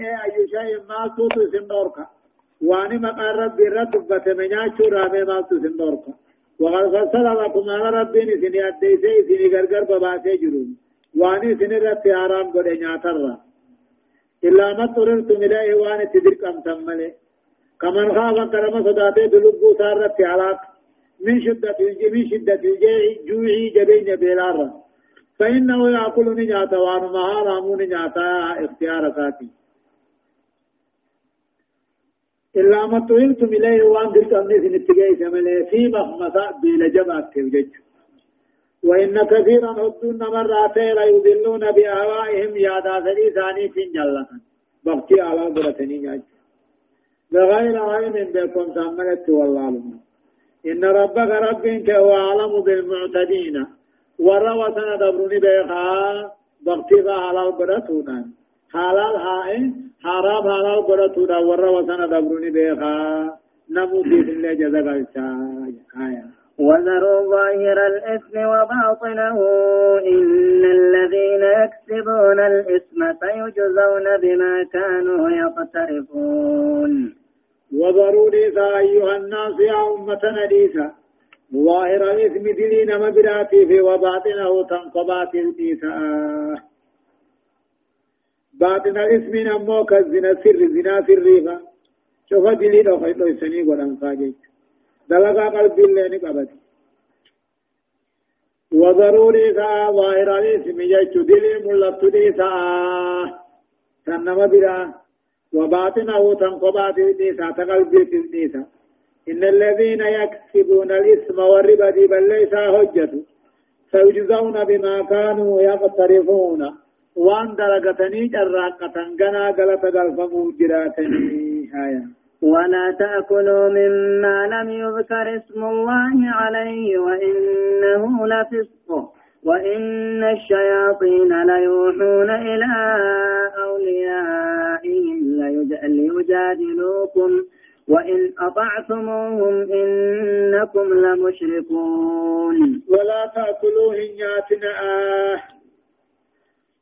أي شيء ما توت سندورك واني مقار ربي رد بتمنياتشو رامي ما توت سندورك وقد فصل لكم على ربي سني أديسي سني غرغر بباسي جرون واني سني رت آرام قد نياتر إلا ما اضطررتم إليه واني تدرك أم تملي كمن خاف كرم صداته دلقو سارت علاق من شدة من شدة الجوع جبين بلارة فإنه يأكل نجاتا وانو مهارامو نجاتا اختيار ساتي إلا ما طويلتم إليه وأن دلت أمني سنتقائي سملي في مخمسا بلا جمعة توجج وإن كثيرا هدون مراتي لا يضلون بأهوائهم يادا سني ثاني في جلة. بغتي على برتني جاج. بغير علم بكم تعملت والله لهم إن ربك ربك هو أعلم بالمعتدين. وروا سنة دبروني بيخا بغتي على برتونا حلال هائن حرام حلال قرأتونا ورا وسنا دبروني بيخا نمو في الله جزاك آية وذروا ظاهر الإثم وباطنه إن الذين يكسبون الإثم سيجزون بما كانوا يقترفون. وذروا ليسا أيها الناس يا أمتنا ليسا ظاهر الإثم دلين مبراتي في وباطنه تنقبات ليسا باطن الاسم نمو كالزنا سر زنا سريفا شوف دليل أو خيطو سني قدام فاجيك دلقا قلب الله نقبت وضروري سا ظاهر الاسم يجو دليل ملت ديسا تنما برا وباطنه تنقبات ديسا تقلب ديسا إن الذين يكسبون الاسم والربا دي بل ليس هجة سيجزون بما كانوا يقترفون وان درجتني جراقة غنا غلط غلفمو جراتني هايا ولا تأكلوا مما لم يذكر اسم الله عليه وإنه لفسق وإن الشياطين ليوحون إلى أوليائهم ليجادلوكم وإن أطعتموهم إنكم لمشركون. ولا تأكلوا هنياتنا آه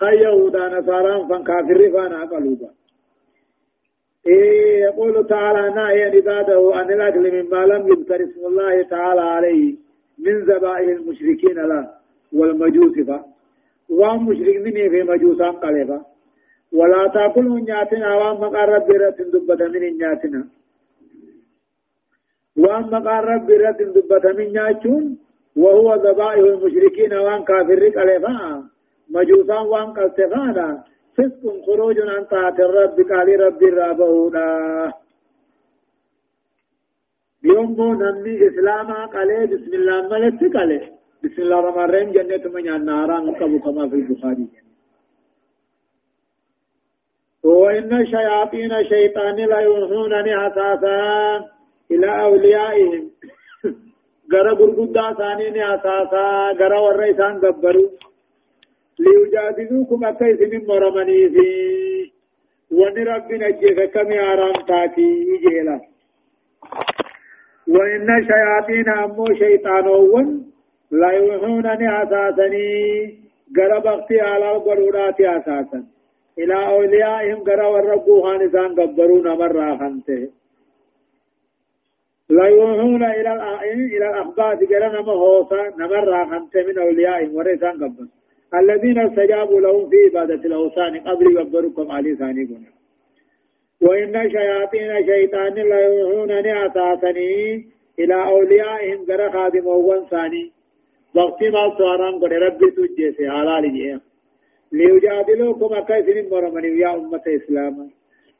قال يهودا نصارى فان كافر فانا قلوبا إيه يقول تعالى نهي عباده عن الأكل مما لم يذكر اسم الله تعالى عليه من ذبائح المشركين له والمجوس فا وام مشركين في مجوسان قلبا ولا تأكل من نياتنا وام مقارب برة دبة من نياتنا وام مقارب برة دبة من نياتون وهو ذبائح المشركين وان كافر قلبا مجوسان وان قلتفانا فسق خروج عن طاعة الرب قال رب الرابونا يوم نمي إسلاما قال بسم الله ملت قال بسم الله الرحمن الرحيم جنة من النار مكبو كما في البخاري وإن الشياطين شيطان لا يوحونني حساسا إلى أوليائهم غرا غرغدا ثاني حساسا غرا ورئيسان غبروا ليجادلوكم أكيس من مرمني في وان ربنا جيك كم آرام تاتي إجيلا. وإن شياطين أمو شيطانون لا يوحونني أساسني. غرب أختي على القرورات أساسا إلى أوليائهم غرا والربوها نسان قبرون مرة خنته لا يوحون إلى الأخبار غرا نمهوسا نمرة خنته من أوليائهم ورسان قبرون الذين استجابوا لهم في عبادة الأوثان قبل يبركم علي ثاني وإن شياطين شيطان لا يوحونني أساسني إلى أوليائهم غير خادم أول ثاني. وقت ما سواران قد ربي تجيسي حلال جيه ليجادلوكم أكيسن مرمني يا أمة إسلام.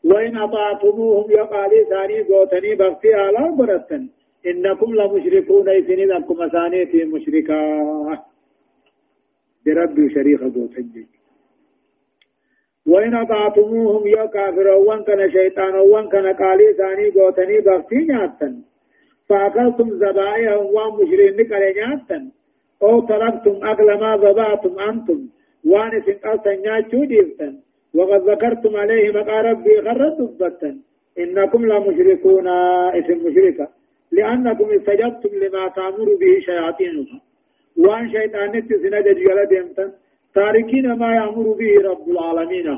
وإن أطعتموهم يقالي ثاني قوتني بغتي على برتن إنكم لمشركون إذن لكم ثاني مشركات بربي شريك قوتنجي وإن أطعتموهم يا كافر وان كان شيطان وان كان قالي ثاني قوتني بغتي نياتا فأكلتم زبائهم وان مشرين نقل نياتا أو تركتم أكل ما ذبعتم أنتم. وان سنقلتا نياتشو ديفتا وقد ذكرتم عليه مقا ربي غرد دبتا إنكم لمشركون اسم مشركة. لأنكم استجبتم لما تأمر به شياطينكم. وان شيطان نتسنجد جلد يمتن تاركين ما يأمر به رب العالمين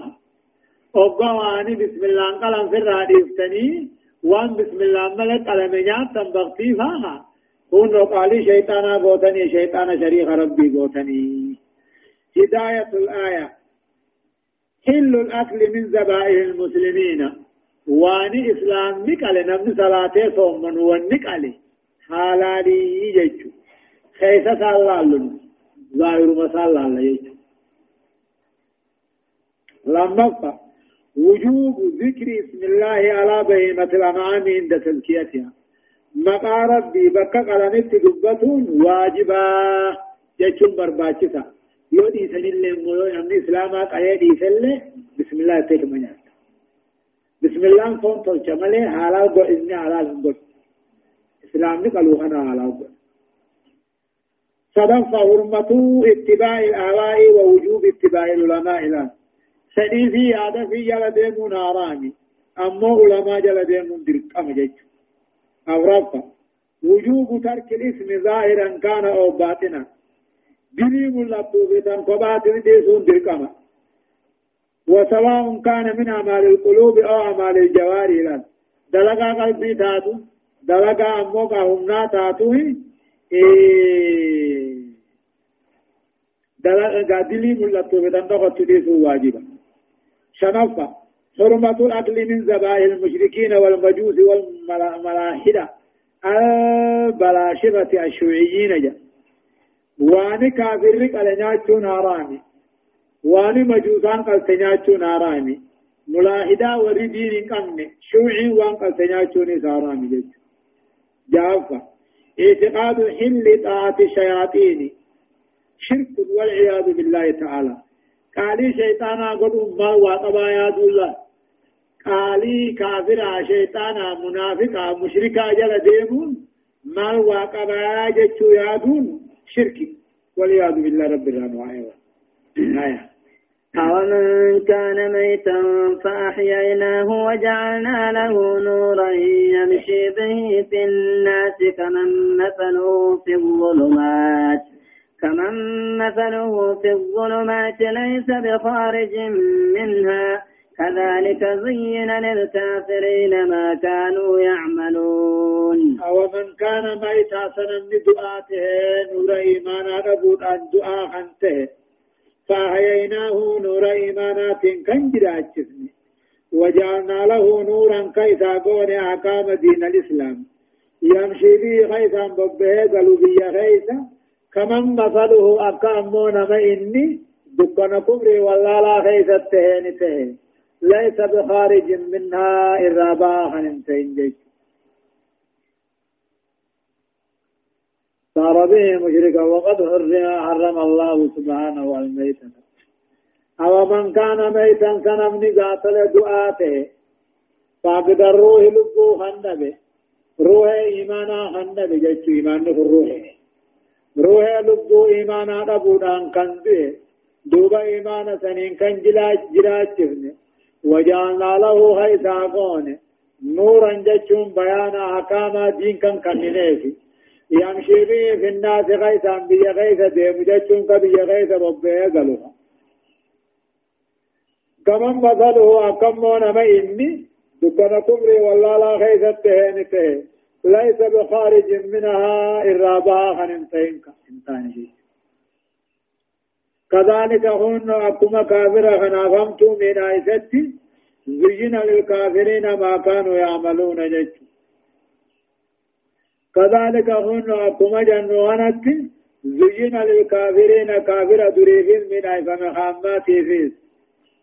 وقواني بسم الله قلم في الراديفتني وان بسم الله ملك قلميات تنبغتي فاها هون قالي شيطانا قوتني شيطان شريك ربي قوتني هداية الآية حل الأكل من ذبائح المسلمين واني إسلام نقل نمن صلاة صوم من ونقل حلالي يجو صلى الله ظاهر مسال الله يجو لما وجوب ذكر اسم الله على بهيمة الأنعام عند تزكيتها مقا ربي بكا قلنت دبتون واجبا. جتشون برباچتا يو دي سنين مولو يمني إسلاما قاية دي سلة بسم الله تيك منيات بسم الله فون تلچ ملي حلال قو إذن حلال قو إسلام نقلو أنا حلال قو صدق حرمة اتباع الآواء ووجوب اتباع العلماء الآن سدي في هذا في جل ديمون ناراني أما علماء جل ديمون درقم جيش أو رفع وجوب ترك الاسم ظاهرا كان أو باطنا دليم اللطوبة فباطن ديسون درقم وسواء كان من أعمال القلوب أو أعمال الجوارح لن دلقا قلبي تاتو دلقا أموكا همنا تاتو إيه دلقا دليم اللطوبة تنقض تديسون واجبا شنفة حرمة الأكل من ذبائح المشركين والمجوس والملاحدة البلاشرة الشيوعيين جا واني كافر قال نياتشون هرامي واني مجوسان قال تنياتشون هرامي ملاحدة وردين قمني شيوعي وان قال تنياتشون هرامي جا جافة اعتقاد حل طاعة الشياطين شرك والعياذ بالله تعالى. قالي شيطانا قد أمبا وطبا يا الله قالي كافرا شيطانا منافقا مشركا جل ديمون ما واقبا جتشو يادون شركي والعياذ بالله رب العالمين آية أومن كان ميتا فأحييناه وجعلنا له نورا يمشي به في الناس كمن مثله في الظلمات. كمن مثله في الظلمات ليس بخارج منها. كذلك زين للكافرين ما كانوا يعملون. أو من كان ميتا سنن دعاته نور إيمان أبود أن دعاء خنته. فأحييناه نور إيمانات كان وجعلنا له نورا كيسا قول أحكام دين الإسلام. يمشي به خيسا ببه قلوبية خيسا. كمن مثله أكامون ما إني دكان كبري ولا لا خيس التهين ليس بخارج منها الرابا خننتين جيش صار به مشركا وقد حرم الله سبحانه الميتة أو من كان ميتا سنمني قاتل دعاته فقد الروح لبو خنبه روح إيمانا خنبه جيش إيمان الروح روح لبو إيمانا ربودان كان دوبا إيمانا سنين كان جلاج جلاج جفن وجعلنا له هيسا قون نورا جتشون بيانا أحكاما دين كان كننيفي يمشي به في الناس غيثا بي غيثا ديم جتشون كبي غيثا ربه قلوها كمن مثله أكمون ما إني دكنا كبري والله لا غيثا تهيني تهي ليس بخارج منها الرابعة خنمتين انتاني كذلك هن أكما كافر خنافمت من آيست زين للكافرين ما كانوا يعملون جج. كذلك هن أكما جنوانت زين للكافرين كافر دريفين من آيس مخامات فيس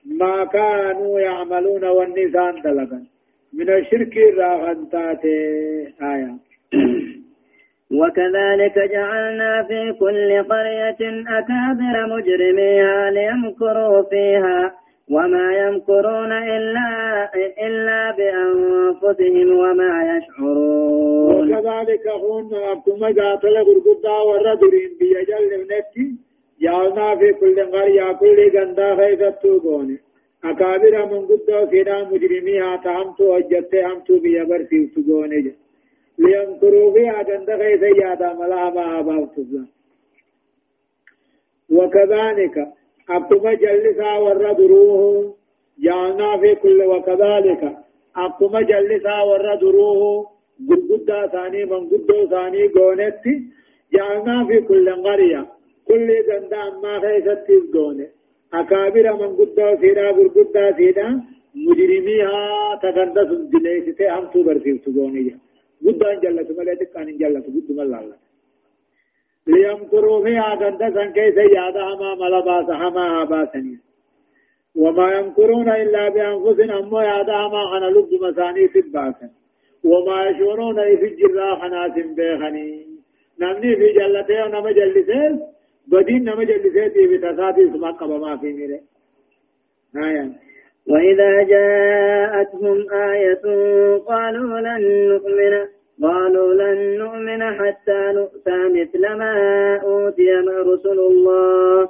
ما كانوا يعملون والنسان دلقا من الشرك راغنتات آية. وكذلك جعلنا في كل قرية أكابر مجرميها ليمكروا فيها وما يمكرون إلا إلا بأنفسهم وما يشعرون. وكذلك هون أكما قاتل غرقدا والردرين بيجل نفسي جعلنا في كل قرية كل غندا خيفتو قوني أكابر من قدو سيدا مجرميها تهمتو أجدت همتو بيبر سيفتو قوني ليمكروا بها غندا خيفة يادا ملا ما أباوتو وكذلك أكما جلسا والردروه جعلنا في كل وكذلك أكما جلسا والردروه قرقدا ثاني من قدو ثاني قونتي جعلنا في كل قرية. كل جندا ما خيستي قونة أكابر من قدو سيدا قرقدا سيدا مجرميها تغندس دليسة هم تو برسيف تقوني قدو ان جلت ملتك ان جلت قدو ملالا ليمكروا فيها غندسا كيس يادا ما ملباس هما باسني وما يمكرون إلا بأنفسهم أمو يادا ما أنا لب مساني سباسا وما يشعرون في الجراح ناس نمني في جلته ونما بدين نما جلسه في تساتي سما قبما في ميره آية وإذا جاءتهم آية قالوا لن نؤمن قالوا لن نؤمن حتى نؤتى مثل ما أوتي رسل الله.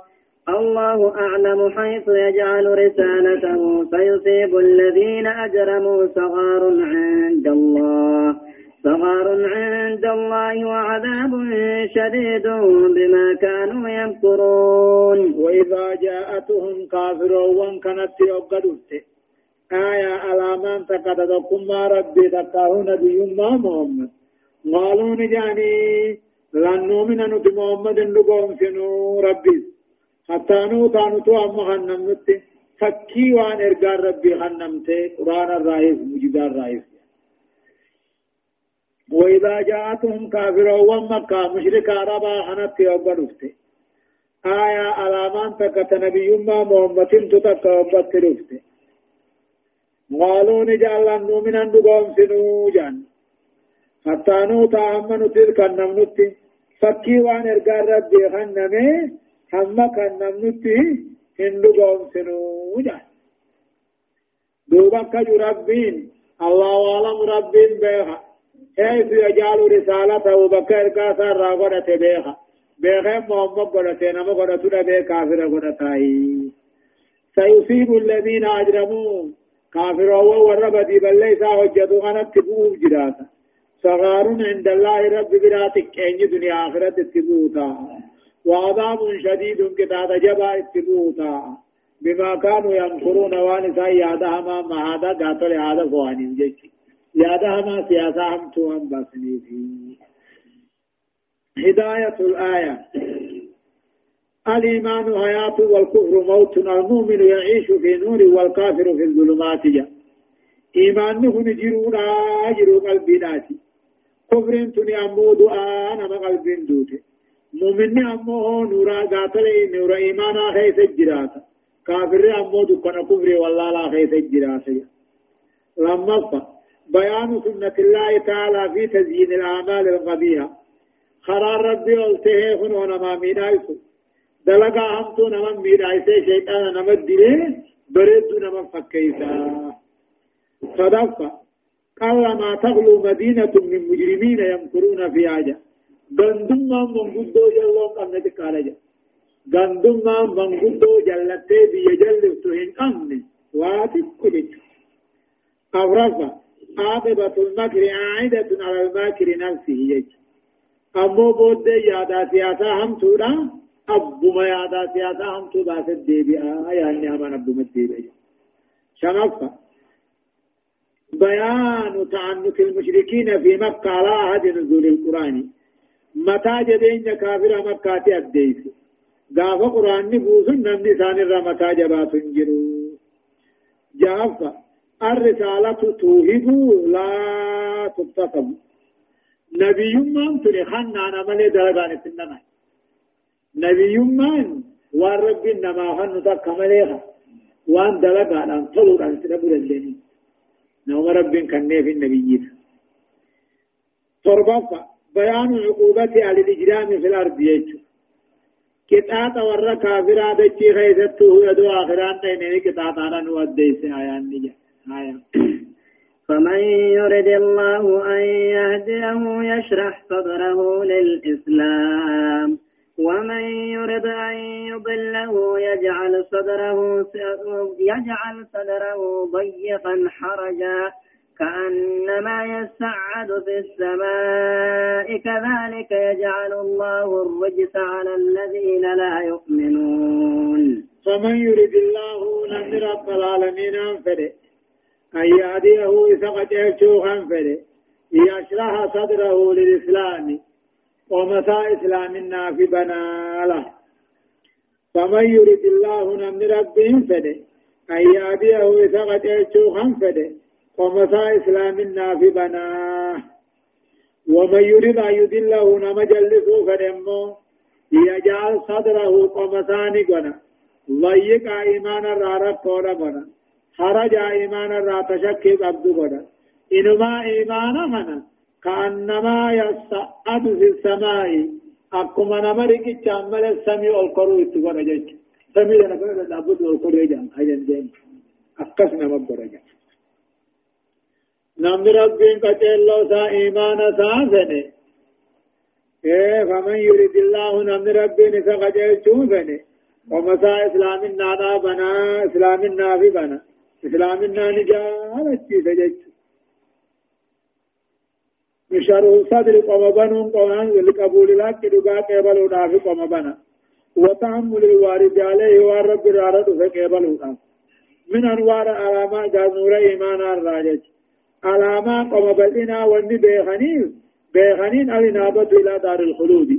الله أعلم حيث يجعل رسالته فيصيب الذين أجرموا صغار عند الله. صغار عند الله وعذاب شديد بما كانوا يمكرون. وإذا جاءتهم كافرون كانت يوقدت آية علامان تقددكم ما ربي تقاه نبي ما محمد قالوا نجاني لن نؤمن نت محمد نقوم سنو ربي. حتى نوتا نتو أما خنمت فكي وان إرقار ربي خنمت قرآن الرئيس مجد الرئيس. وإذا جاءتهم كافرون ومكة مشرك عربا خنت يوبرفت آية علامان تقت نبي ما محمد تتقى رفت قالوا نجعل نؤمن نقوم سنو جان حتى نوتا أما نتذ كان نمنتي فكي وان إرقار ربي خنمي هم كان نمنتي إن نقوم سنو جان دوبا كجو ربين الله أعلم ربين بيها حيث يجعل رسالته بكر كاسر راغونة بيها بيها محمد قدت نما قدت نبي كافر قدتاي سيصيب الذين أجرمون كافر هو والرب دي بل ليس وجدوا أنا تبوه جراتا صغار عند الله رب براتك أين دنيا آخرة تبوتا وعذاب شديد كتاب جبا تبوتا بما كانوا ينكرون وانسا يادها ما هذا قاتل هذا فوانين جيش يادها ما سياسة هم توهم بسني فيه هداية الآية الإيمان حياة والكفر موت المؤمن يعيش في نور والكافر في الظلمات جا. إيمان نكون جرونا جرو قلبنا كفر تني أمو دعاء نما قلب دوته. مؤمن أمو نورا قاتل نورا إيمانا خيس الجراتا كافر أمو دكنا كفر والله لا خيس الجراتا لما بيان سنة الله تعالى في تزيين الأعمال القبيحة خرار ربي قلته هنا ما مينايسو دلقا همتو نمن ميرايسي شيطان نمن دلي بريدو نمن فكيسا. صدفة. قال ما تغلو مدينة من مجرمين يمكرون في عجا گندم من گدو جلو قمنا تقال جا گندم من گدو جلتے بي جلتو هن قمنا واتف كجج عاقبة المكر عائدة على الماكر نفسه يج أمو بود يادا سياسة هم تورا أبو ما يادا سياسة هم تو باسد ديبئا يعني أمان أبو مديبئا شنفة بيان تعنت المشركين في مكة على عهد نزول القرآن. متى جدين كافر مكة أديس قاف قرآن نبوس نمني ثاني متى جبات جرو. جافة. الرسالة توهد لا تبتسم. نبي من تلخنا أنا ملي درجان النمائي نبي من والرب إنما هن تكملها وان دلقا أن طلور أن تنبول الليل نوم رب كان في النبي تربط بيان عقوبة على الإجرام في الأرض يجو. قطعة ورا كافرا دچي خيزته يدو آخران تيني قطعة على نوديس آيان نجا. فمن يرد الله أن يهديه يشرح صدره للإسلام ومن يرد أن يضله يجعل صدره يجعل صدره ضيقا حرجا كأنما يسعد في السماء كذلك يجعل الله الرجس على الذين لا يؤمنون. فمن يريد الله رب العالمين أنفره أن يهديه إسقط يشوخ أنفره يشرح صدره للإسلام ومسا إسلامنا في بناله فمن يريد الله نمر رب أنفره أن يهديه إسقط يشوخ أنفره قمتا إسلامنا في بناه ومن يريد أن يدله نما جلسه فنمو يجعل صدره قمتان قنا ضيق إيمان الرارب قولا خرج إيمان الرا تشكي قبض قنا إنما إيمان منا كأنما يصعد في السماء أكما نمرك جامل السمي والقرو اتقنا جيش سمي لنا قنا لابد والقرو جام هجن جين أكسنا مبرجا نمن ربين قتلو سا إيمان سا فنه إيه فمن يريد الله نمن ربين سا قتل فنه ومسا إسلام النانا بنا إسلام النافي بنا إسلام الناني جالتي سجج مشاره صدر قم بنون قوان لقبول لك دقا قبلوا نافي قم بنا وتحمل الوارد عليه والرب رارد فقبلوا من أنوار علامات جانور إيمان الراجج علامة قم بلنا وني بيخنين بيخنين الإنابة إلى دار الخلود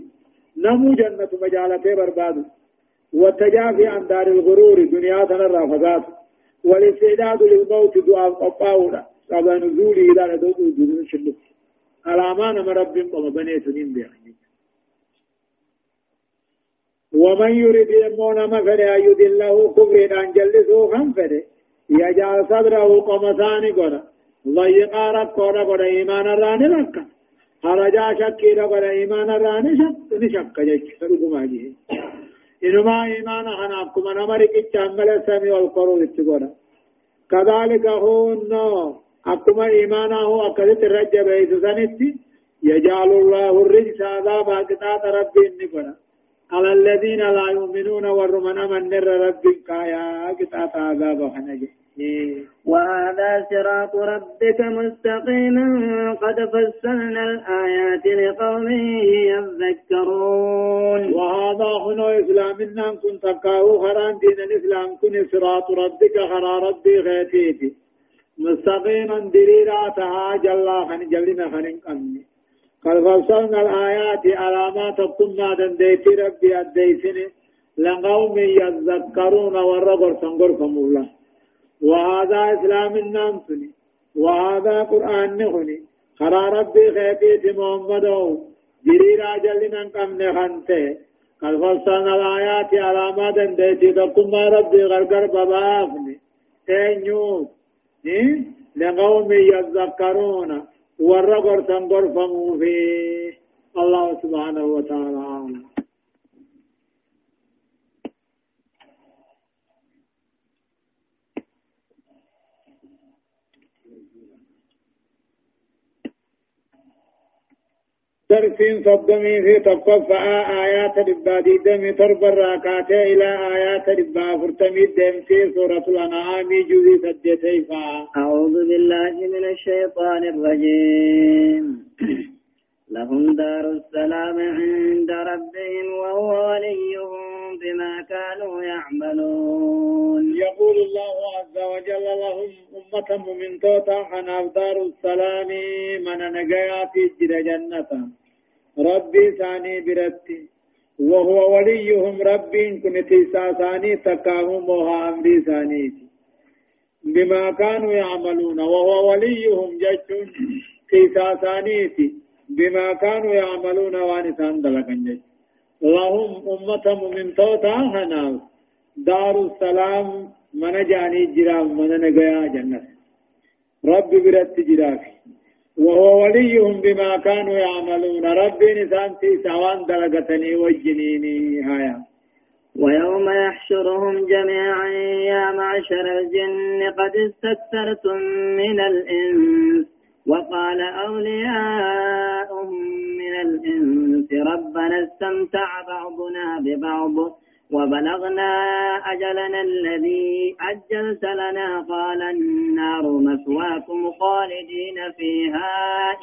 نمو جنة مجالته برباد والتجافي عن دار الغرور دنيا تنرى فقات والاستعداد للموت دعاء قطاونا. قبل نزوله إلى ندوء جنون شلوك علامة نما رب قم بنيت نين بيخنين ومن يريد يمون مفر يدله كفر عن جلسه خنفر يجعل صدره قمثان قرأ ضيقا ركونا قد إيمان الراني لك. خرجا شكي قد إيمان الراني شك نشك جيش. سرقما جيه إنما إيمان خناكم نمرك التعمل السمي والقرور اتقونا كذلك هو النو. أكما إيمانه أكدت الرجب إيسسانتي يجعل الله الرجس عذاب قطاة ربي النقونا على الذين لا يؤمنون ورمنا من نر ربي كايا قطاة عذاب خنجي وهذا صراط ربك مستقيما قد فصلنا الآيات لقوم يذكرون. وهذا هنا إسلامنا كن تقاو خران دين الإسلام كن صراط ربك خرا ربي غيتيتي. مستقيما دريرا تهاج الله خن جلنا خن قمني قد فصلنا الآيات علامات كنا دنديتي ربي أديسني لقوم يذكرون ورغر سنغر فمولا. وهذا إسلام النام سني وهذا قرآن نخني. خرا ربي خيتي محمد جرير أجل من قم نخنته. قد فصلنا الآيات على ما دندتي تقم ربي غرقر ببافني تنيوت لقوم يذكرون. ورقر تنقر فمو فيه الله سبحانه وتعالى. درسين صدمي في تقفى آيات الإبادي دمي تربى الراكات إلى آيات الإبا فرتمي دم في سورة الأنعام جزي سجتيفا أعوذ بالله من الشيطان الرجيم. لهم دار السلام عند ربهم وهو وليهم بما كانوا يعملون. يقول الله عز وجل لهم أمة من توتا عن دار السلام من نجايا في جنة ربي ثاني برتي. وهو وليهم ربي كنت ثاني تكاهم وها أمري ثاني. بما كانوا يعملون. وهو وليهم جج كيسا ثاني. بما كانوا يعملون وانسان دلقن لهم أمة من توتا هنا دار السلام من جاني جرام من نجايا جنة. ربي برت جرافي وهو وليهم بما كانوا يعملون. ربي نسان في سوان دلقتني وجنيني. هايا ويوم يحشرهم جميعا يا معشر الجن قد استكثرتم من الإنس. وقال أولياؤهم من الإنس ربنا استمتع بعضنا ببعض. وبلغنا أجلنا الذي أجلت لنا قال النار مثواكم خالدين فيها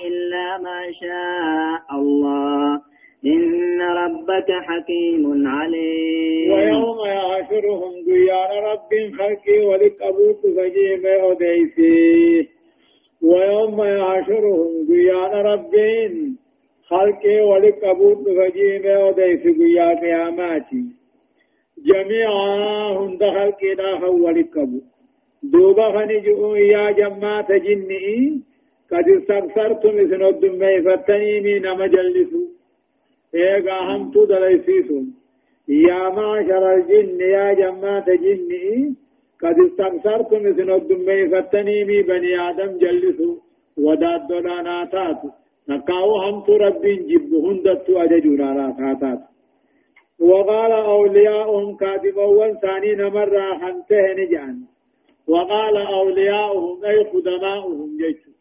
إلا ما شاء الله. إن ربك حكيم عليم. ويوم يعاشرهم قيان رب خلقي ولك أبوك فجيم أديسي ويوم يعاشرهم قيان رب خلقي ولك أبوك فجيم أديسي قيان قياماتي. جميعا هند خلقي لا ولك أبوك دوبا خنجؤوا يا جماعة جنئي قد استغفرتم إذن الدمي فتنيمي نمجلسوا ايغا همتو دليسيسون يا معشر الجن يا جماعة جني قد استكثرتم اذن الدمي فتنيمي بني آدم جلسوا وداد دولانا تاتو نقاو همتو ربين جب هندتو أججونا لا تاتات وقال أولياؤهم كاتبوا ثانين مرة حنته نجان. وقال أولياؤهم أي خدماؤهم جيشوا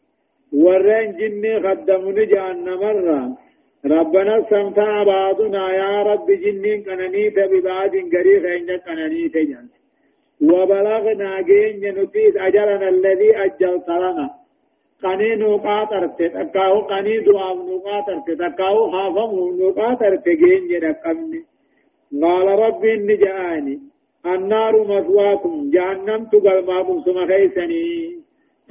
ورين جني خدموا نجان مرة ربنا استمتع بعضنا يا رب جنين كننيت ببعض قريب عند كننيت جن وبلغنا جين نتيت أجلنا الذي أجلت لنا قني نقاطرت تكاو قني دعاء نقاطرت تكاو خافم نقاطرت جين جرقمني قال رب إني جاءني. النار مثواكم جهنم تقل ما كنتم خيسني.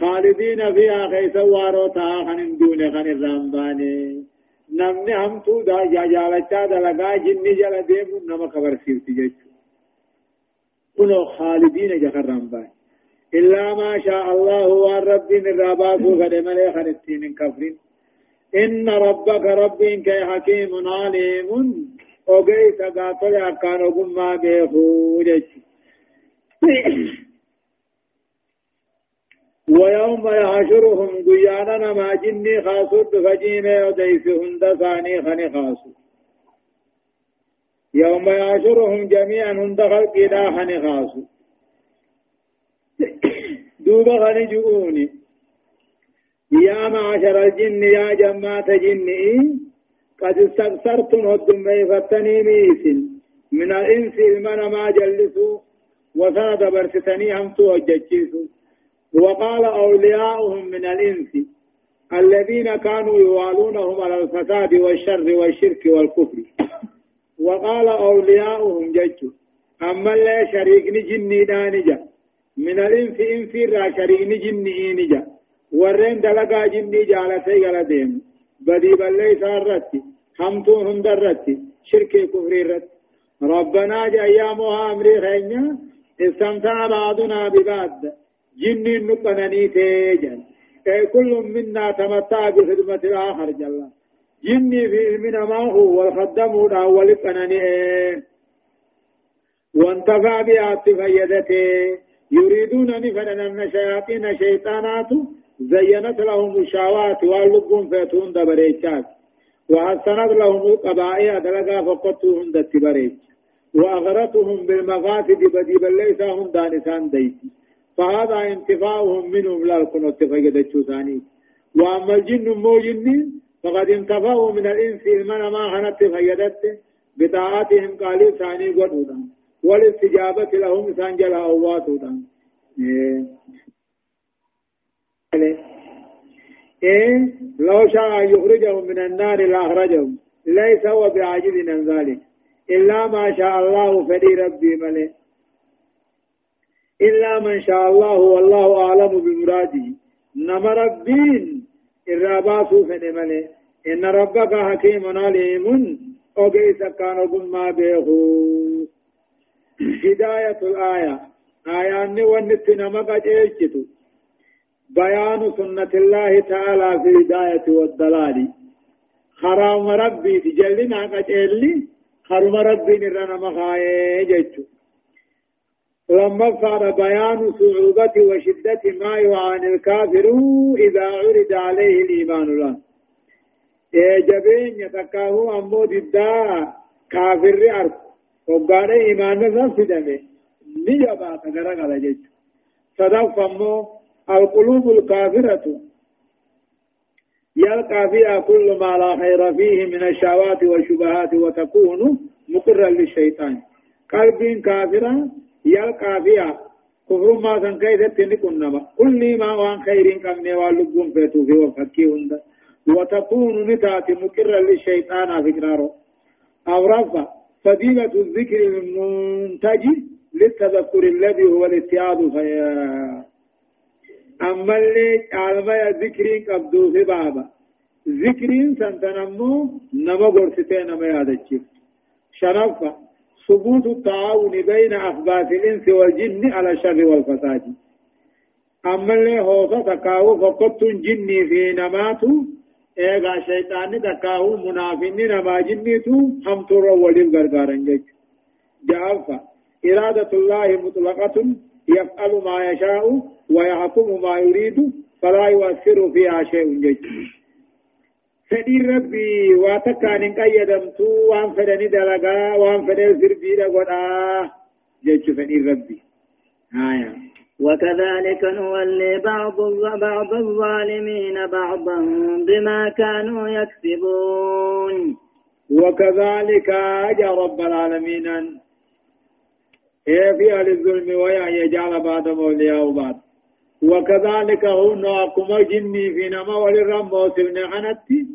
خالدين فيها خيسا واروتا خن دون خن الرمباني namni hamtuu jaalachaa dalagaa jinni jala deemu nama kabarsiifti jechuudha. kunoo khaalidiina jakarraan baay'e. إلا ما شاء الله والرب من رباك قد ملي خلتين من كفر إن ربك رب كي حكيم عليم وقيت قاتل أكان وقم ما بيخو ويوم يحشرهم قيانا ما جني خاصود فجيمة وديس هند ثاني خني خاصو يوم يحشرهم جميعا هند خلق لا خني خاصو دوبا خني جؤوني يا معشر الجن يا جماعة جني قد استكثرتم هدم فتني ميس من الإنس من ما جلسوا وساد برستني هم تو وقال أولياؤهم من الإنس الذين كانوا يوالونهم على الفساد والشر والشرك والكفر. وقال أولياؤهم جج أما لا شريك جني دانجا. من الإنس إنس را شريك جني نجا ورين دلقا جني جالسي غلدين بدي بلي سارتي همتو هندرتي شرك كفر رت. ربنا جا أيامها أمري خينيا استمتع بعضنا ببعض جني نقنني تيجن كل منا تمتع بخدمة الآخر جل. جني في علمنا ما هو والخدم الأول قنني وانتفع بها فيدته يريدون أن فنن شياطين شيطانات زينت لهم الشهوات واللبون فيتون دبريتشات وحسنت لهم القبائع دلقا فقطوهم دتبريتش وأغرتهم بالمفاسد بدي بل ليس هم دانسان ديتي فهذا انتفاعهم منهم لا يكون اتفاق ثاني. وأما الجن مو جن فقد انتفاعوا من الإنس المن ما هنت فيدت بطاعتهم قالوا ثاني قدودا والاستجابة لهم سانجل أواتودا إيه. إيه؟ لو شاء يخرجهم من النار لأخرجهم. ليس هو بعاجز عن ذلك. إلا ما شاء الله فلي ربي ملئ. إلا من شاء الله والله أعلم بمراده. نما ربين. الراباسو فنمله إن ربك حكيم عليم. أوكي سكان ما بيخو هداية الآية. آية أني ونت نمك أجيشتو بيان سنة الله تعالى في الهداية والضلال. خرام ربي تجلنا قجلي خرم ربي نرنا مخايه جيشتو لما صار بيان صعوبة وشدة ما يعاني الكافر إذا عرض عليه الإيمان له. جبين يتكاهو أمو ضد كافر أرك وقال إيمان نفس دمه. نجبا تقرق على جيش صدق فمو القلوب الكافرة. يلقى فيها كل ما لا خير فيه من الشهوات والشبهات وتكون مقرا للشيطان. قلب كافرة يلقى فيها كفر ما سن كيست نكنما كل ما وان خير كم واللبون فيتو في وفكي هند وتكون نتات مقرا للشيطان فكراره أو رفع فضيلة الذكر المنتج للتذكر الذي هو الاتياد فيا. أما اللي علما ذكرين قبضو في بابا. ذكرين سنتنمو نما قرستين نما يادتشف شرفة ثبوت التعاون بين أخباث الإنس والجن على الشر والفساد. أما اللي هو تكاو فقط جني في نماتو إيغا شيطان تكاو منافين نما جنيتو هم ترى ولي الغرغارن جيش جعفة إرادة الله مطلقة. يفعل ما يشاء ويحكم ما يريد فلا يؤثر فيها شيء جيد فدي ربي واتكان قيدمتو وان فدني دلغا وان فدل سربي دغدا جيد فدي ربي. آية. وكذلك نولي بعض بعض الظالمين بعضا بما كانوا يكسبون. وكذلك أجا رب العالمين. هي في أهل الظلم ويا يجعل بعد أولياء بعد وكذلك هن أكما جني في نما وللرم موسم حنتي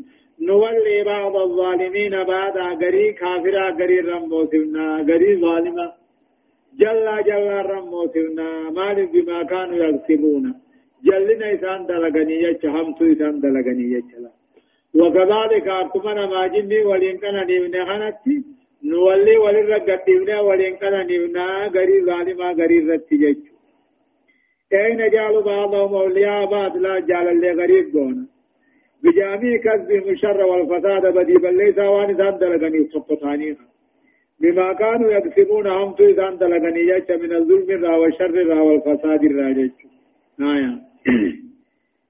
نولي بعض الظالمين بعد غري كافرا غري رم موسمنا غري ظالما جل جل رم موسمنا مال بما كانوا يكسبون. جلنا إسان دلغني يجحمت إسان دلغني يجلا وكذلك أكما نما جني ولين كان نبني حنتي نولي ولر قدمنا ولين كان نبنا غري ظالما غري رتي أين جعلوا بعضهم أولياء بعض لا جعل اللي غريب دون بجامع كذبهم الشر والفساد بدي بل ليس وان ذان دلغني سقطانيها بما كانوا يكسبون هم تو ذان دلغني من الظلم را والشر را والفساد را آية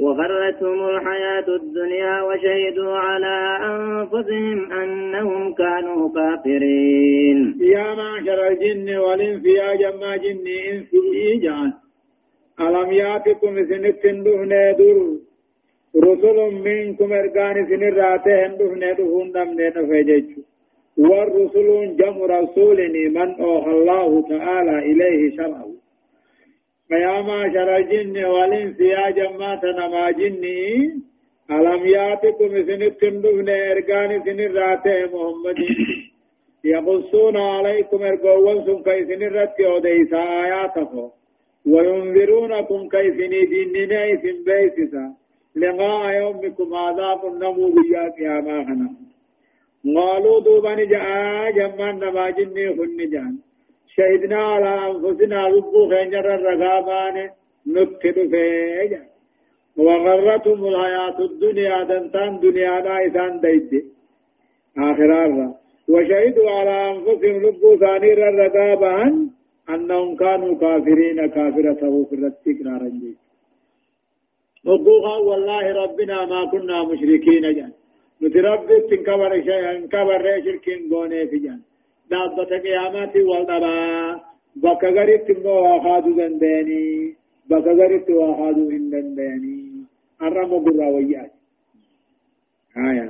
وغرتهم الحياة الدنيا وشهدوا على أنفسهم أنهم كانوا كافرين. يا معشر الجن والإنس يا جمع جن إنس إيجان ألم يأتكم سنة دهن در رسل منكم إرقان سن راتهم دهن دهن دمن نفجج والرسل جم رسول من أوحى الله تعالى إليه شرعه. فيا معشر الجن والإنس يا جماعة نما جني ألم يأتكم سنتم دفن إرقان سن الراتي محمد يقصون عليكم إرقوان سن كي سن الرتي وديس آياته وينذرونكم كي سن ديننا سن بيسسا لقاء يومكم عذاب النمو بيا قياما خنا قالوا دوبان جاء جمان نما جني خن جان۔ شهدنا على أنفسنا ربو خنجر الرقابان نكتب فيجا وغرتهم الحياة الدنيا دنتان دنيا نايسان ديد آخر الرا وشهدوا على أنفسهم ربو ثانير الرقابان أنهم كانوا كافرين كافرة في التكرار جيد. وقوها والله ربنا ما كنا مشركين جان. نتربي تنكبر شيئا انكبر شركين قوني في جان. دابة قيامات والدبا بكا غريت مو واخادو دنداني بكا غريت واخادو هندنداني الرمو براويات آية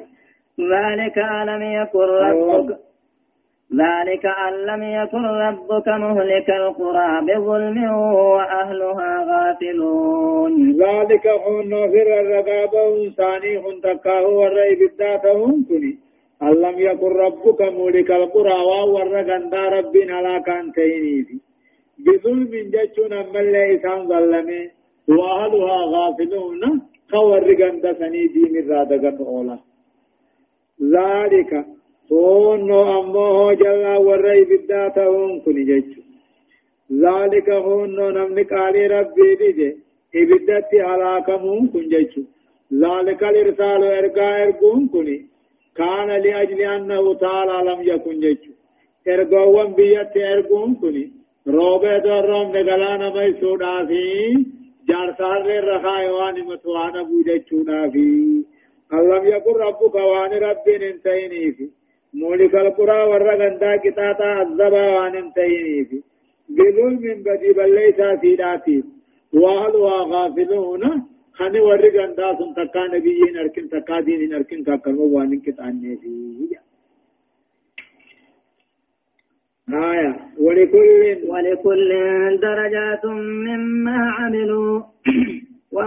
ذلك ألم يكن ربك ذلك أن لم يكن ربك مهلك القرى بظلم وأهلها غافلون. ذلك هن فر الرقابة ثاني هن تكاه والرئي بالذاتهم كني أن لم يكن ربك مولك القرى ورغندا ربنا لا كان تينيفي بظلم جتشون أما اللي إسان ظلمي وأهلها غافلون. خور غندا سني دين الرادقة أولا ذلك هون أمه جل ورأي بداتهم كن جتشو ذلك هون نمنك علي ربي دي إبدت على كمون كن جتشو ذلك الإرسال إرقاء إرقون كني. كان لأجل أنه تعالى لم يكن جيش. إرقوان بيت إرقون كني روبة دروم نقلانا ميسودا في جارسار للرخاء واني متوانا بوجيشونا في ألم يكن ربك وان رب انتيني في. مولك القرى والرغندا كتاتا الزبا وان انتيني في. بظلم بدي بل في ذاتي وأهلها غافلون خني ورغن دا سن تکا نبیین ارکن تکا دین ارکن کا کرو وان کتاننے في آية ولكل ولكل درجات مما عملوا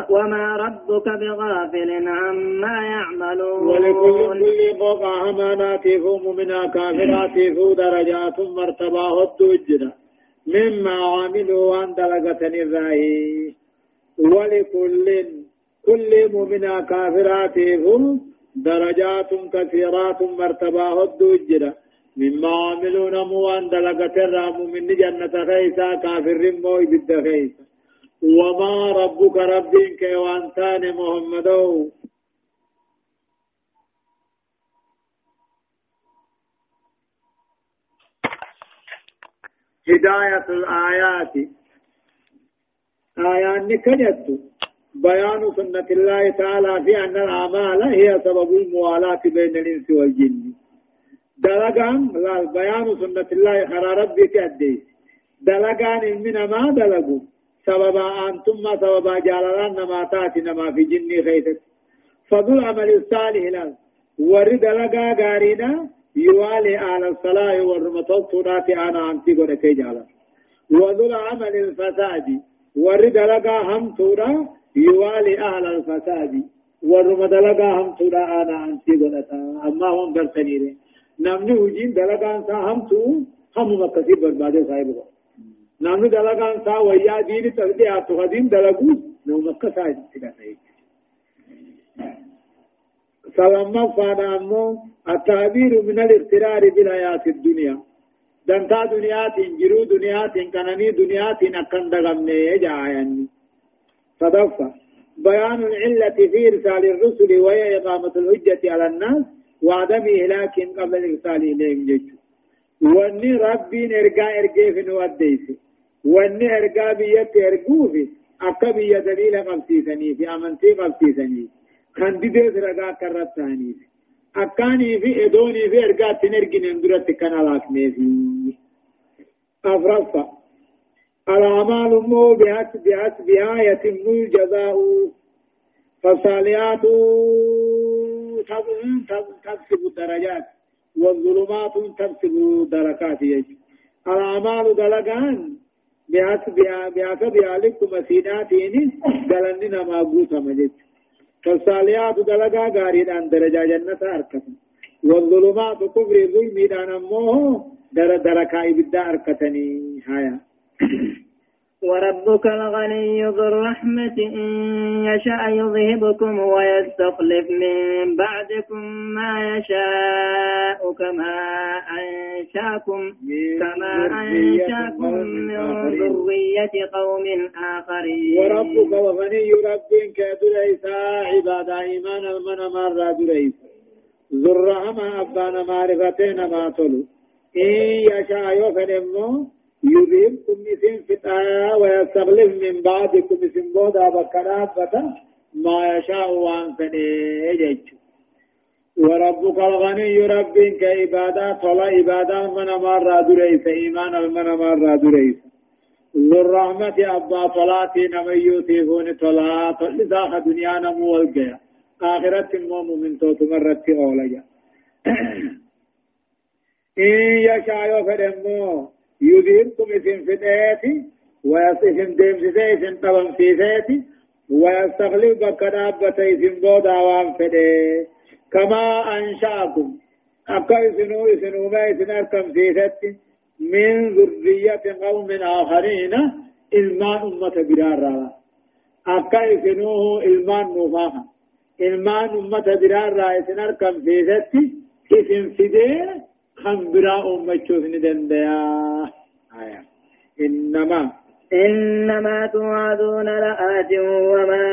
وما ربك بغافل عما يعملون ولكل كل فوق أماناتهم من كافراتهم درجات مرتبة الدجرة مما عملوا وان دلقة الرأي ولكل كل مؤمنا كافراتهم درجات كثيرات مرتبة الدجرة مما عملون موان دلقة الرام من جنة خيسا كافر موي بد خيسا. وما ربك ربك وأنتان محمدو هداية الآيات. آيات نكجت بيان سنة الله تعالى في أن الأعمال هي سبب الموالاة بين الإنس والجن. دلقان لا بيان سنة الله خرى ربك أدي دلقان من ما دلقوا سببا أنتم ما سببا جالران نما تاتي نما في جني خيتك فضل عمل الصالح لأن ورد لقا غارينا يوالي على الصلاة والرمطل صورات أنا أنتي قد جالا. وذل عمل الفساد. ورد لقا هم تورا يوالي أهل الفساد والرمطل لقا هم تورا أنا أنتي قد أما هم namni hojiin dalagaan isaa hamtuu hamuma akkasii barbaade saahibu namni dalagaan isaa wayyaa diini dhiyaatu hadiin dalaguus nama akka isaa itti dhata سلام فانا امو التعبير من الاغترار بالحياة الدنيا دنتا دنيات جرو دنيات كنني دنيات أكن دغمني جايني صدفة بيان العلة في إرسال الرسل وهي إقامة الحجة على الناس وعدم إهلاك قبل الإرسال إليهم جيشو واني ربي نرقى ارقى في نوديس واني ارقى بيت ارقوفي أكا بيا دليل قبسيسني في أمنتي قبسيسني خان دي ديس رقا كرتاني أكاني في إدوني في ارقى تنرقى نندرت كان لاكني في أفرفا الأعمال مو بحسب بها يتم الجزاء. فالصالحات تكسب الدرجات والظلمات تكسب دركات يجب الأعمال دلقان. بحسب عليكم مسيناتين دلننا ما قوت مجد فالصالحات دلقا غاريدان درجة جنة أركت والظلمات كفر ظلمي دان أموه در دركا إبدا أركتني هايا وربك الغني ذو الرحمة إن يشاء يذهبكم ويستخلف من بعدكم ما يشاء كما أنشأكم كما أنشأكم من ذرية قوم آخرين. وربك الغني ربك دريسا عباد إيمان المن مرة دريس الرحمة أبان معرفتين ما تلو إن يشاء يفنمو يذهبكم مثل فتاة ويستغلف من بعدكم مثل بودا بكرافة ما يشاء وان فنيجج وربك الغني ربك عبادة طلع عبادة من مرة دريس إيمان من مرة دريس ذو الرحمة أبا طلاتي نميوتي هون طلا طلساخ دنيا نمو والقيا آخرة الموم من توت مرة أولجا إن يشاء يفرمو يذهبكم اسم فتاتي ويصفهم ديم سيسن طبم سيساتي ويستغلب بكرابة اسم بودا وان فده كما أنشأكم. أكا اسنو اسنو ما اسن أركم سيساتي من ذرية قوم آخرين إلمان أمة برارا أكا اسنو إلمان نوفاها. إلمان أمة برارا اسن أركم سيساتي اسم فده خنبرا أمة شوفني دنديا آية إنما إنما توعدون لآت وما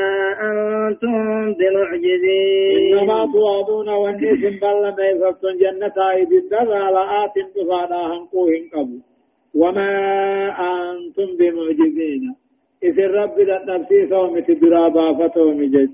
أنتم بمعجزين إنما توعدون والنسم بل ما يفتن جنة عيد الدرى لآت بفادا هنقوهن قبو وما أنتم بمعجزين إذ الرب نفسي صومت درابا فتوم جج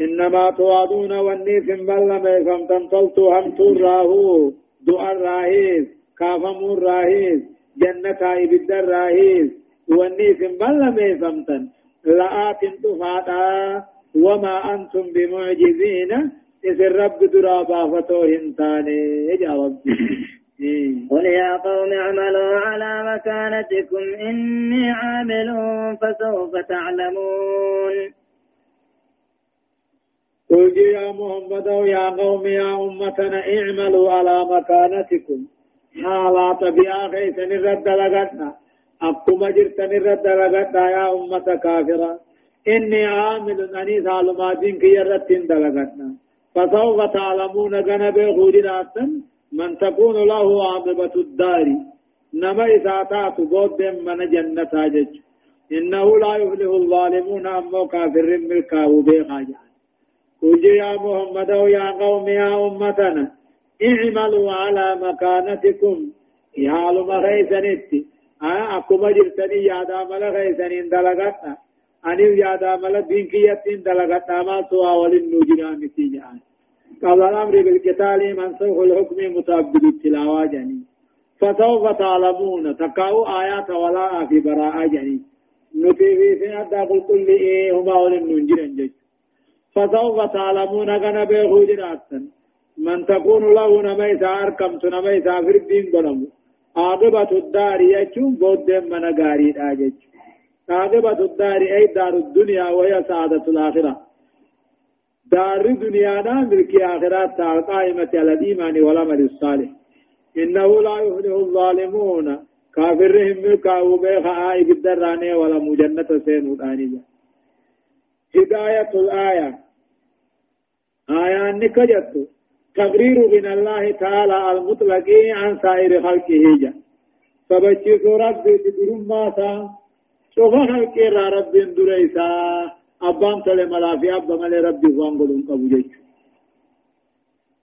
إنما توعدون والنسم بل ما يفتن طلتو هم تراهو دعا الراهيز كافمو الراهيز جنة الدرى واني في بل ميفمتن لآت تفادا وما أنتم بمعجزين. إذ الرب درابا فتوهن تاني جواب. قل يا قوم اعملوا على مكانتكم إني عامل فسوف تعلمون. قل يا محمد يا قوم يا أمتنا اعملوا على مكانتكم. حالات بيا خيسن الرد لغتنا أقوم جرتن الرد لغتا يا أمة كافرة. إني عامل أني ظالماتين كي يرتين دلغتنا فسوف تعلمون جنب خجرات من تكون له عاقبة الدار. نما إساتات بود من جنة جج إنه لا يفلح الظالمون أمو كافر ملكا وبيخاجا قل يا محمد يا قوم يا أمتنا اعملوا على مكانتكم. يا لما غيثنتي آه أكما جرتني يادا ملا غيثنين دلغتنا أني يادا ملا دين كيتين دلغتنا ما سوى وللنجران نتيجة قبل الأمر بالقتال منسوخ الحكم متعبد التلاوة جني فسوف تعلمون تقاو آيات ولا في براءة جني نتي في سنة كل إيه هما وللنجران جج. فسوف تعلمون غنى بيخوج من تكون له نميسا أركمت نميسا في الدين بنمو عاقبة الدار يجون بود من غاري داجج. عاقبة الدار أي دار الدنيا وهي سعادة الآخرة. دار الدنيا نا ملك آخرات قائمة على الإيمان والعمل الصالح. إنه لا يفلح الظالمون. كافرهم ملكا وبيخ آي بالدراني ولا مجنة سين الآنية هداية الآية. آية نكجت تقرير من الله تعالى المطلق عن سائر خلقه جا. فبچيس ربي تدرم ماسا شوف خلق را رب دريسا أبان تل ملافي أبا مل ربي فانقلون قبو جيش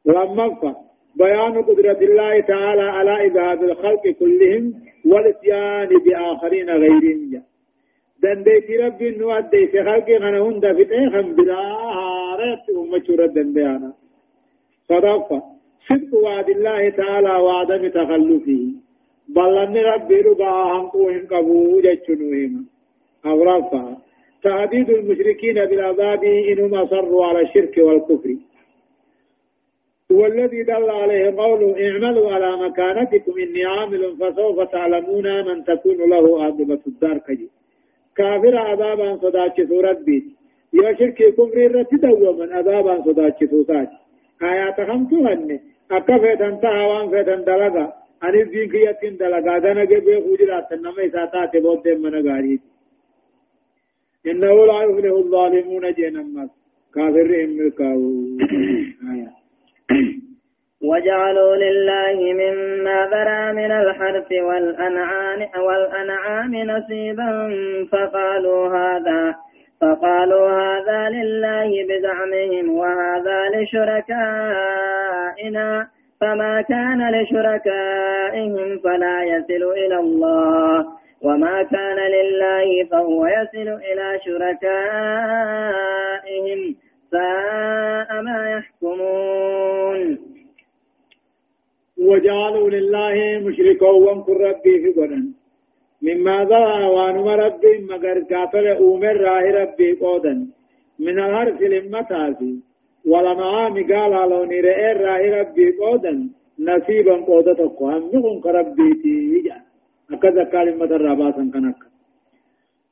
لما بيان قدرة الله تعالى على إذهاب الخلق كلهم والاتيان بآخرين غيرهم جا. دنديتي ربي نوادي في خلقي غنهن دفتين خم بلا هارت أمة دنديانا صدقة صدق وعد الله تعالى وعدم تخلفه بل أن ربي رضا هنقوهم قبول جنوهم أو رفع تهديد المشركين بالعذاب إنهم أصروا على الشرك والكفر والذي دل عليه قوله اعملوا على مكانتكم إني عامل فسوف تعلمون من تكون له عاقبة الدار كجي كافر عذابا صداتش سورة بيت يا شرك كفر رتدوا من عذابا صداتش سورة آيات خمسو هنه أكا فيتن تهوان فيتن دلغا. أني الدين كيتين دلغا. دانا جبه خجرات نما إساتات بود من غاريت إنه لا يفلح الظالمون جنمس كافرهم ملكاو آيات وجعلوا لله مما ذرى من الحرث والأنعام والأنعام نصيبا فقالوا هذا فقالوا هذا لله بزعمهم وهذا لشركائنا فما كان لشركائهم فلا يصل إلى الله وما كان لله فهو يصل إلى شركائهم ساء ما يحكمون وجعلوا لله مشركا وانكر ربي في قرن مما ذا وانما ربي مگر كافر اومر راه ربي قودا من الهرس لمتاسي ولما قال لو نرئ راه ربي قودا نصيبا قودا تقو هم كربي تيجا أكذا كلمة الرباسا كنك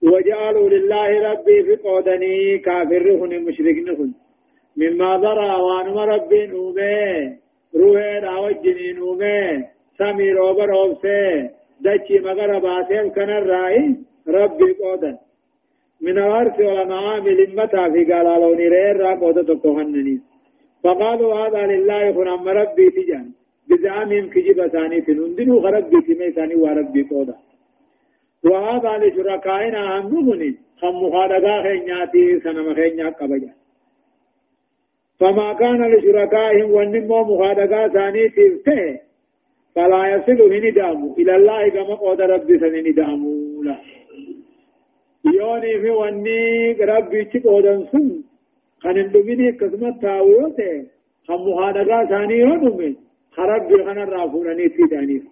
وجعلوا لله ربي في قودني كافر هن مشرك نهن مما ذرى وانما ربي نومه. روحي راوجني نومه سمي روبر اوبسه دچي مگر باتين كان الرأي ربي قودا من الأرث والأنعام لمتا في قال لوني رير را قودا تقوهنني فقالوا هذا لله أم ربي تجان بزعمهم كجب ثاني تنندنوا غربي تمي ثاني وربي قودا وهذا لشركائنا أمنوني خم مخالقا خينياتي سنم خينيات قبجا فما كان لشركائهم ونمو مخالقا ثاني تلته فلا يصل هندامو إلى الله كما قد ربي سنندامو لا. يوني في وني ربي تقودن سن. خان اندميني قسمت تاويوته خم مخالقا ثاني يودمي خرب خان الرافوراني تيدانيف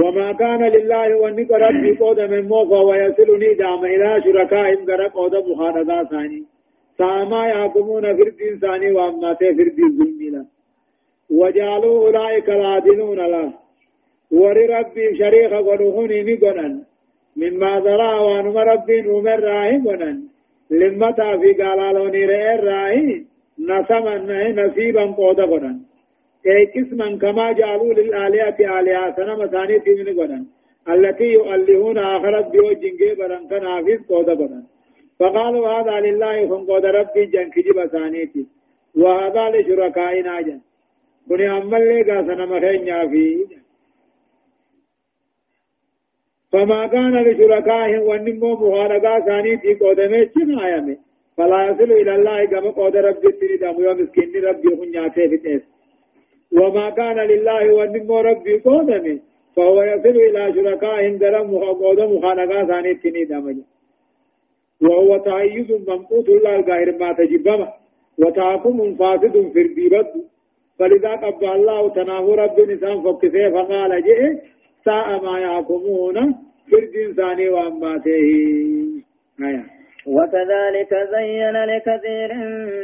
وما كان لله ونك ربي قود من موفى ويصلني دام إلى شركائهم غير قود مخانقا ثاني. ساما يحكمون في الدين ثاني وأما في الدين ظلمنا وجعلوا أولئك العادلون له ور ربي شريخ قلوهني نقنا مما ذرا وانم ربي نمر راهي قنا لمتا في قالالوني رئي راهي نسما نسيبا قود قنا أي قسما كما جعلوا للآلهة آلهة سنة ثانية من قدن التي يؤلهون آخرت بيو جنجي برن كان حافظ قود قدن فقالوا هذا لله فن قود ربي جن كجب ثانيتي. وهذا لشركائنا جن. بني أمال لغا سنة مخين فما كان لشركائهم ونمو مخالقا ثانيتي قودمي شما آيامي. فلا يصل إلى الله كما قود ربي تريد يوم مسكين ربي في تيس. وما كان لله ونمو ربي قودمي فهو يصل إلى شركاء درم وقود مخانقا ثاني تني دمج وهو تعيد ممقوت الله الغير ما تجبما وتعكم فاسد في البيبت فلذا قبل الله تناه رب نسان فكسه فقال جئ. ساء ما يحكمون في الدين ثاني وأماته. آية. وكذلك زين لكثير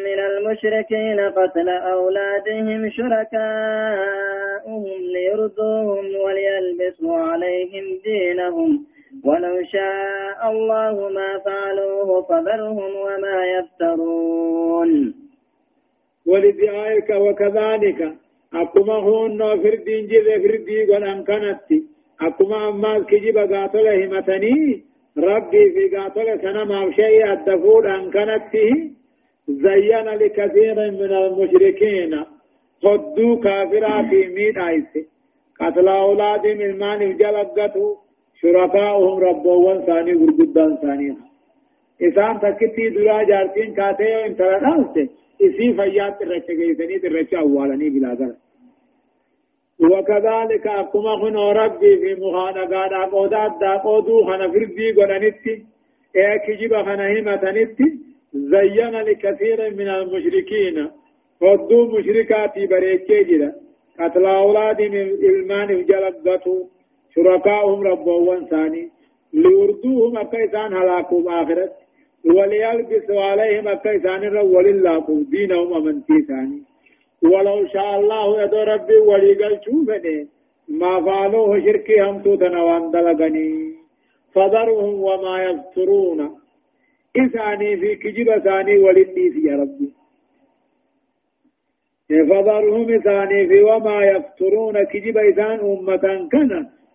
من المشركين قتل أولادهم شركاؤهم ليرضوهم وليلبسوا عليهم دينهم. ولو شاء الله ما فعلوه فذرهم وما يفترون. ولدعائك وكذلك. أكما هون فردين جذ فردي قل أمكنت. أكما أماز كجب قاتل همتني. ربي في قاتل سنما شيء الدفور أن كانت زين لكثير من المشركين. قدوا كافرا في ميت عيسى قتل أولادهم المال جلقته شركاؤهم ربوان ثاني ورقدان ثاني. إسان تكتي درا جارتين كاتيو انترا نالسي إسي فيات ترچه گيسني ترچه أولاني بلا ذلك وكذلك أكما هنا ربي في مخانقانا قودات دا قودو خنا فردي قرانتي إيه كجيب خنا همتنتي زين لكثير من المشركين قدو مشركاتي بريكي جدا قتل أولاد من إلمان جلقته شركاؤهم ربوان ثاني ليردوهم أكيسان هلاكم آخرت وليلبسوا عليهم أكيسان الرول الله دينهم أمنتي ثاني. ولو شاء الله يدو ربي وليقل شوفني ما فعلوه شركي هم توتنا واندلقني فذرهم وما يفترون. إساني في كجب ثاني ولدي في ربي. فذرهم إساني في وما يفترون كجب إسان أمة كان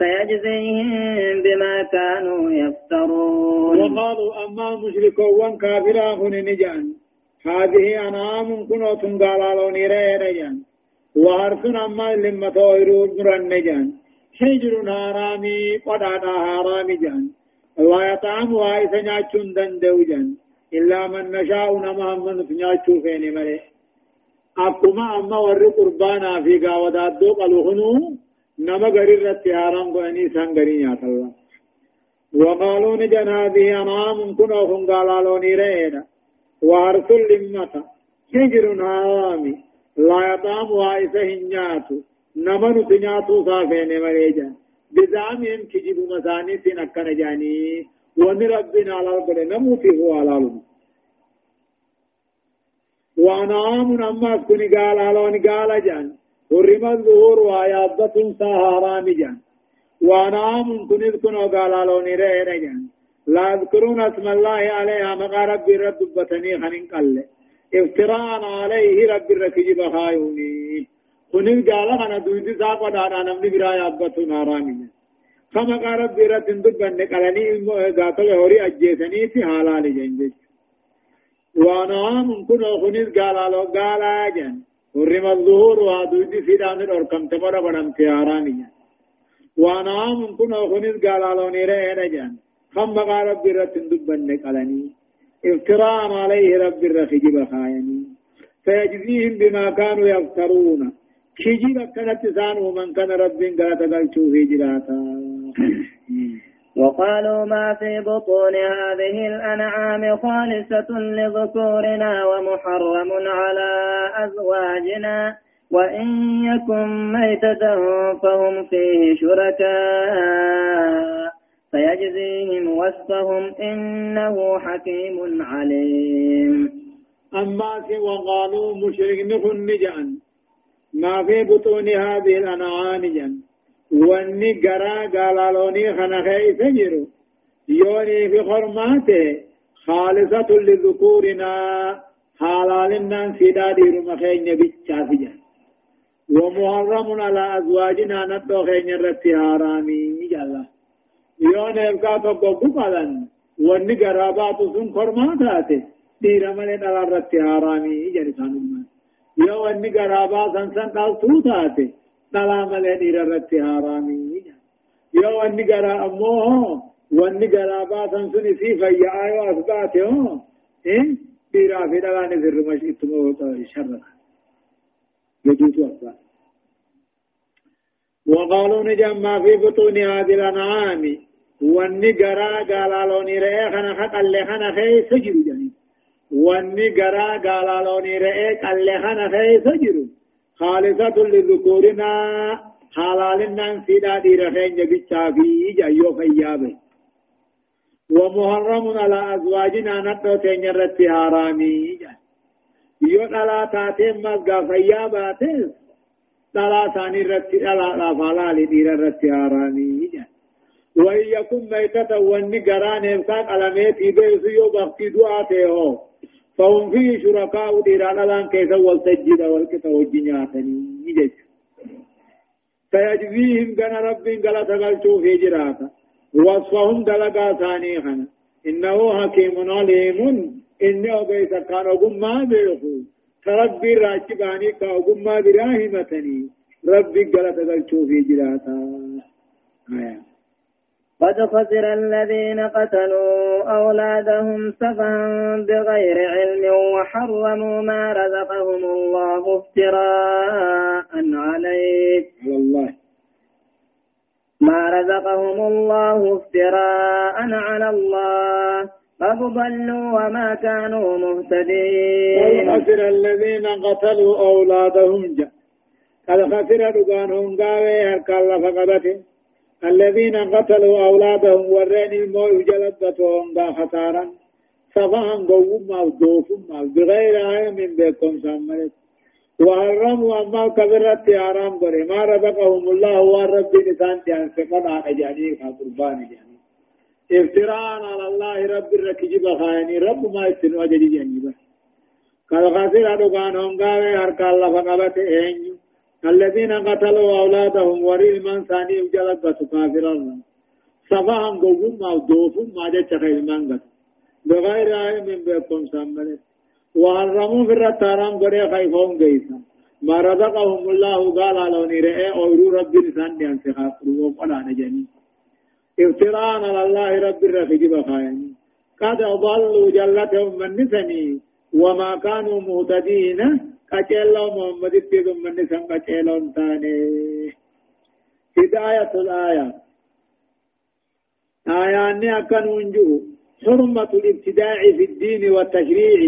فيجزيهم بما كانوا يفترون. وقالوا أما مشركون كافرا نجان. هذه أنعام كنوت قالوا نيرين وحرف أما لما تويرو برن جان شجر حرامي قدادا حرامي جان. لا يطعم وايس نياچون دندو جان. إلا من نشاء نما من نياچو فيني ملي أكما أما ور قربانا في قاودات دو قلوهنو نما غرير رتي حرام کو اني سان غري نيات الله وقالوا نجن هذه أنعام كنوهم قالوا نيرين وحرف لمتا شجر حرامي لا يطعم وائسه نياتو نمن تنياتو صافين مريجا بزعمهم كجب مساني تنكن جاني وان ربنا على القرى نموتي هو على القرى وانعام اما كوني قال على قال جان حرم الظهور ويابة سهرام جان. وانعام كوني كنو قال على نرى جان. لا يذكرون اسم الله عليها مقا ربي رد بتني خنين قل افتراء عليه ربي ركجب خايوني خنين قال أنا دويد ساقا دانا نمني برا يابتو نارامي كما قال ربي رد دبن قلني قاتل هوري اجيسني في حالال جنجج وأنا ممكن خنين قال لو قال ورم الظهور وادويد سيدان الاركم تمر بدم تياراني وأنا ممكن خنين قال لو نيره نجن خم قال ربي رت دبن قلني افتراء عليه ربي الرخجب خايني فيجزيهم بما كانوا يفترون كجيب كانت سانه من كان رب قال تقلتو في جراتا وقالوا ما في بطون هذه الأنعام خالصة لذكورنا ومحرم على أزواجنا وإن يكن ميتة فهم فيه شركاء فيجزيهم وصفهم إنه حكيم عليم. أما وقالوا مشرك نجعن ما في بطون هذه الأنعام جن واني قرا قالالوني خنخي سجروا يوني في خرماته خالصة لذكورنا حلالنا سيدادي رمخين بيتشافجا ومحرم على أزواجنا نتو خين رتي حرامي جالله يون ابقى تقوقو قلن واني قرابات سن فرماتات دير من دلال رت حرامي جرسان المال يو واني قرابات سن سن قلتو تاتي دلال من دير رت حرامي يو واني قرا اموه واني قرابات سن سن في فيا آيو أثباته إيه ديرا في دلال نزر مشيتمو شر يجوتو أثبات وقالوا نجم ما في بطون هذه الأنعام واني غرا غالالوني رئي خنا خقل خنا خي سجر جاني واني غرا غالالوني رئي قل خنا خي سجر خالصة لذكورنا حلالنا سيدا دي رخين جبچا في جايو خيابه ومحرم على أزواجنا نتو تنجرت حرامي يو دلا تاتين مزغا خياباتس دلا ثاني رت دلا لا فالالي دي رت حرامي وإن يكن ميتة واني قران إمساك على ميتي بيسو يو بغتي دعاته هو فهم فيه شركاء ديران الان كيسا والتجد والكتا والجنياتني يجج فيجزيهم قنا رب قلا تقلتو في جراتا. وصفهم دلقا ثاني خنا إنه حكيم عليم. إنه بيسا كان أقوم ما بيخو. تربي راجباني كأقوم ما براهمتني. ربي قلا تقلتو في جراتا. آيات قد خسر الذين قتلوا أولادهم سفها بغير علم وحرموا ما رزقهم الله افتراء عليه. والله ما رزقهم الله افتراء على الله. قد ضلوا وما كانوا مهتدين. قد خسر الذين قتلوا أولادهم. جاء قد خسر دقانهم قاوي هركال فقدته الذين قتلوا أولادهم ورين الموت جلدتهم دا خسارا سفهم قوم ما ودوفهم ما بغير علم بكم سمرت وحرموا أما كبرت حرام قري. ما رزقهم الله والرب نسان جان سقنا أجاني قربان جاني. افتراء على الله رب الركجب خايني. رب ما يستنوا أجدي جاني بس. قال خاسر أدوغانهم قاوي هركا الله فقبت إينيو الذين قتلوا أولادهم وريل من ثاني جلد كافرا سفاهم قوم ما دوفهم ما جت خير من بغير علم بكم سمرت وحرموا في الرتارام قرية خيفهم قيسا. ما رزقهم الله قال لو نرئي أورو رب لسان ديان سخافروا ولا نجني افتراء على الله رب الرخيج بخايني قد أضلوا جلتهم من نسني وما كانوا مهتدين. قچلو محمد تيدم من سم قچلو تاني هداية الآية. آيان أكن ونجو. حرمة الابتداع في الدين والتشريع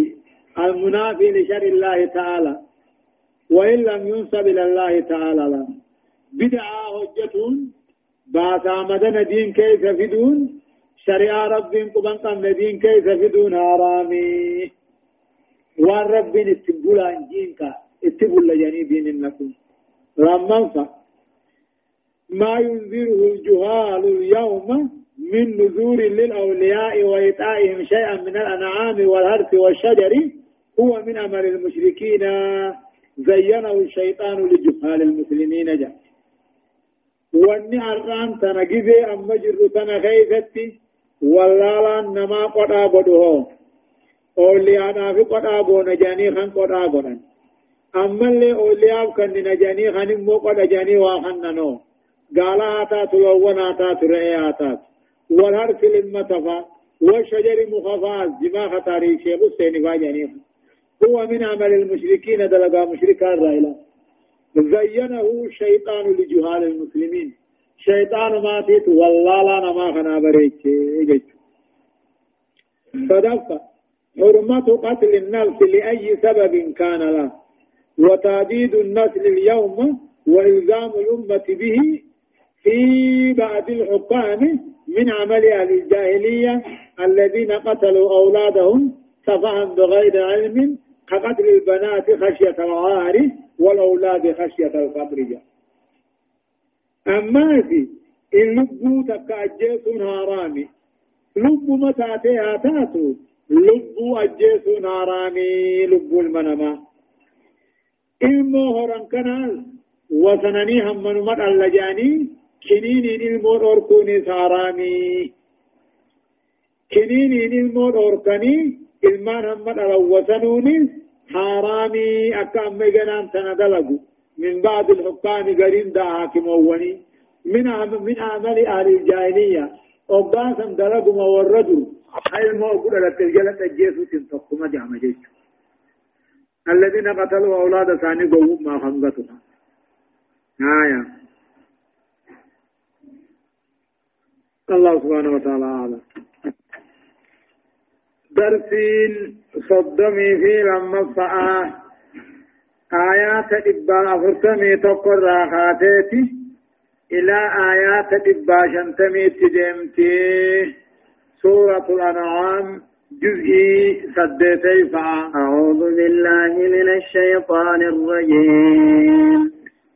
المنافي لشر الله تعالى. وإن لم ينسب إلى الله تعالى لا بدعة هجة باسا مدن دين كيف فدون. شريعة رب قبن دين كيف فدون. حرامي. وان رب استبولا انجينك استبولا جاني دين النكم رمان ما ينذره الجهال اليوم من نذور للأولياء وإيطائهم شيئا من الأنعام والهرث والشجر هو من أمر المشركين زينه الشيطان لجهال المسلمين جاء واني أرقان تنقذي أما جر تنخيفتي والله نما قدا بدوه أولياء في قدا بون جاني خان قدا بون أما اللي أولياء كان نجاني خان مو قدا جاني واخننو قالا آتات ووانا آتات رأي آتات والهرس لما تفا والشجر مخفاز دماغ تاريخ شيخ حسين فاجاني هو من عمل المشركين دلقا مشركا رأيلا زينه الشيطان لجهال المسلمين شيطان ما تيت والله لا نما خنا بريك صدق حرمة قتل النفس لأي سبب كان له. وتعديد النسل اليوم وإلزام الأمة به في بعض الحكام من عمل أهل الجاهلية الذين قتلوا أولادهم سفها بغير علم كقتل البنات خشية العار والأولاد خشية الفقر. أما في اللب تكأجيس هارامي لب متاتي تاتو لب أجيس هارامي لب المنما إلمو هران كنال وسنني هم من مر اللجاني كنين إلمو أركوني سارامي كنين إلمو أركني إلمان هم مر وسنوني حرامي أكا أمي جنان تندلقوا من بعد الحكام قرين دا حاكموني من من عمل أهل الجاهلية أباسا دلقوا موردوا هاي الموقول لتجلت الجيسو تنتقم جامع جيسو الذين قتلوا أولاد ثاني قوم ما خمغتها آية. الله سبحانه وتعالى أعلم. درسين صدمي في لما فآه آيات إبا أفرتمي تقر راحاتيتي إلى آيات إبا شنتمي تدمتي سورة الأنعام جزئي سديتي أعوذ بالله من الشيطان الرجيم.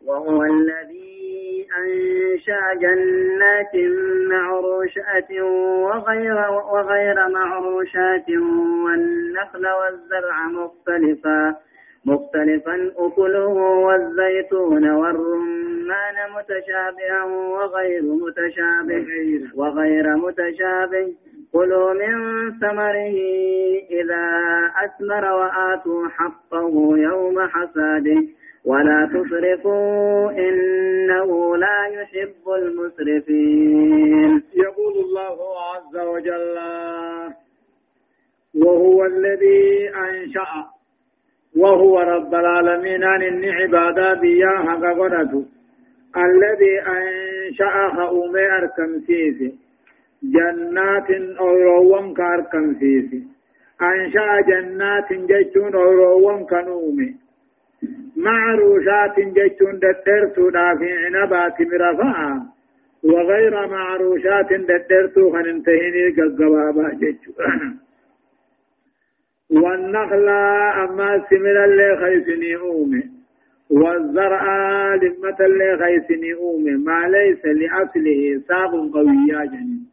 وهو الذي أنشأ جنات معروشات وغير وغير معروشات والنخل والزرع مختلفا مختلفا أكله والزيتون والرمان متشابها وغير متشابه وغير متشابه. كلوا من ثمره إذا أثمر وآتوا حقه يوم حساده ولا تسرفوا إنه لا يحب المسرفين. يقول الله عز وجل وهو الذي أنشأ وهو رب العالمين أن عبادا بياها قدرته الذي أنشأ خؤمي أركم سيسي جنات أوروان كاركم فيسي أنشاء جنات جيتون أوروان كنومي معروشات جيتون دترتو في عنبات مرفعا وغير معروشات دترتو خننتهيني قبابا جيتو والنخل أما سمر اللي خيسني أومي والزرع لمة اللي خيسني أومي ما ليس لأصله ساق قويا جنين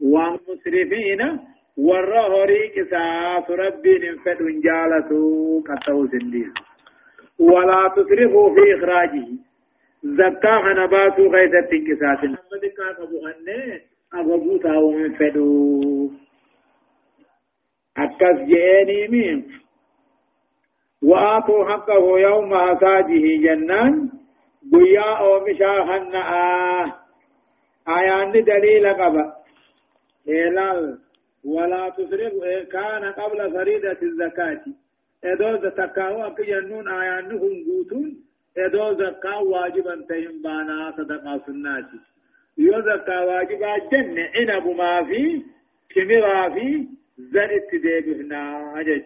ومسرفين ورا هريك ساس ربي نفد جالتو كتو سنديس ولا تسرفوا في إخراجه. زكاة نباتو غيثة تنكسات محمد كان أبو هنة أبو تاو من فدو. أكس جيني مين. وآتوا حقه يوم حساده جنان. بيا أو مشاهن آه. آيان دليل قبل إلال ولا تسرف كان قبل فريدة الزكاة. إدو زكاة أكي ينون آيانهم قوتون إدو زكاة واجبا تهم بانا صدقاء سناتي يو زكاة واجبا جنة عنب ما في كمرا في زنت ديبهنا أجج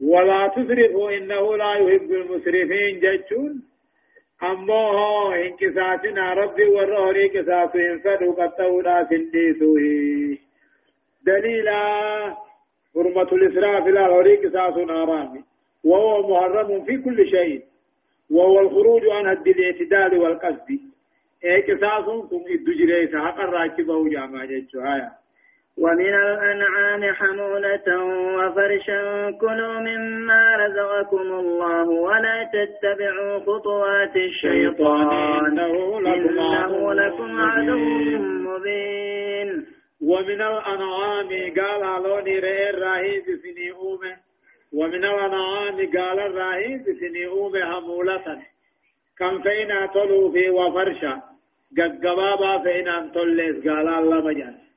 ولا تسرفوا إنه لا يحب المسرفين ججون. أمه انكساسنا ربي والرهري كساس انفدوا قطعونا سنديسوه دليلا حرمة الإسراف لا هري كساس حرام وهو محرم في كل شيء وهو الخروج عن حد الاعتدال والقصد اي قصاصهم كم ادو جريس حق الراكبه جامع جيتشو هايا ومن الأنعام حمولة وفرشا كلوا مما رزقكم الله ولا تتبعوا خطوات الشيطان. إنه لكم عدو مبين. ومن الأنعام قال علوني رئي الرهيب سني أومه ومن الأنعام قال الرهيب سني أومه همولة كم فينا طلوا في وفرشا. قد قبابا فينا طلس قال الله مجال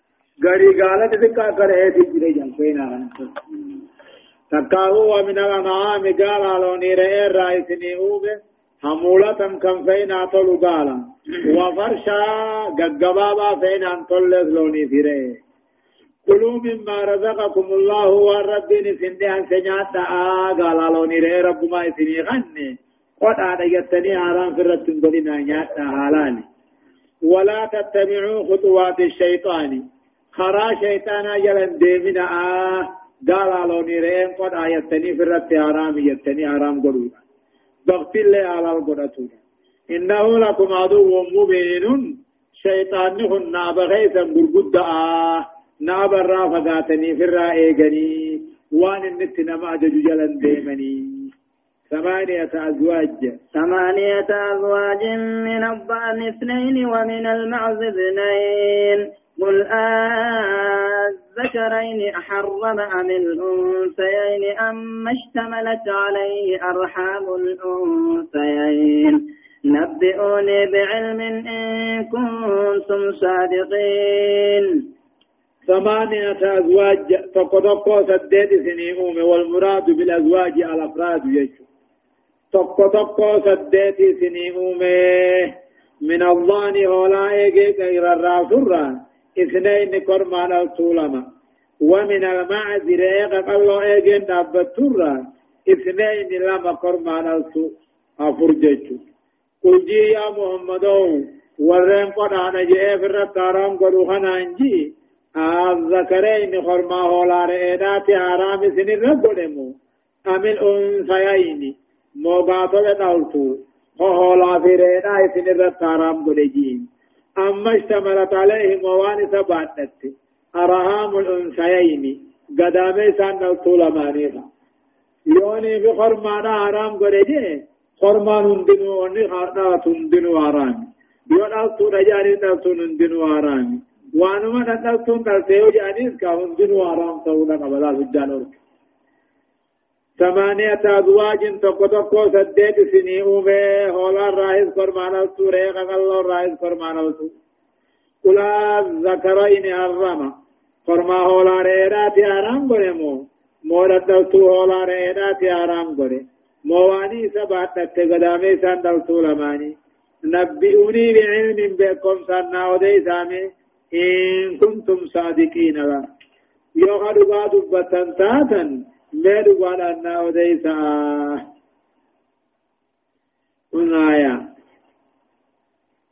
غري غالت ذكا کرے تھی جرے جن نہ تکاو ومن الانعام قال لوني رئي الرئيسني اوبه حمولة كم فين اطلو قالا وفرشا ققبابا فين انطلت لوني في رئي كلوا مما رزقكم الله والربين سندها سنيات قال لوني رئي رب ما يسني غني قد عاد يتني حرام في الرتن قلنا نيات حلالي ولا تتبعوا خطوات الشيطان خرا شيطانا جلن ديمنا آه قال لوني رين قد آيتني في الرت حرام يتني حرام قدودا ضغط الله على القدتون إنه لكم عدو مبين شيطان هن ناب غيثا برقد آه ناب الرافقاتني في الرائقني وان النت نما جلن ديمني ثمانية أزواج ثمانية أزواج من الضأن اثنين ومن المعز اثنين قل الذكرين أحرم أم الأنثيين أم اشتملت عليه أرحام الأنثيين نبئوني بعلم إن كنتم صادقين ثمانية أزواج؟ تقطقو سديد سنيئوم والمراد بالأزواج الأفراد يجو تقطقو سديد سنيئوم من الظان هولا إيجي غير الراسوران اثنين كرمان الطولما ومن المعذر إيقا قالوا إيقين دابتورا اثنين لما كرمان افرجتو قل جي يا محمد ورين قد أنا جئ في الرتارام قلوا خنانجي الذكرين خرما هولا رئينات حرام سنين ربنمو أم الأنثيين موباتة دولتو هولا في رئينات سنين رتارام قلجين أما اشتملت عليه موانس باتت أرهام الأنثيين قدامي سان الطول مانيها يوني في خرمانا حرام قريجي خرمان هندنو وني خارنا تندنو حرام يون ألتو رجاني تلتو نندنو حرام وانما نتلتو تلتو جانيس كا هندنو حرام سولا قبلا سجانور ثمانية أزواج تقو سديت سني أومي هولا الرئيس فرمان السورة قال الرئيس فرمان السورة كلا ذكرين الرمى فرما هولا ريرات آرام قرمو مورد دلتو هولا ريرات آرام قرم مواني سبعت تتقدامي سان دلتو لماني نبئوني بعلم بكم سنة ودي سامي إن كنتم صادقين يوغا دبا دبتا تاتا ما دبا لنا ودي آية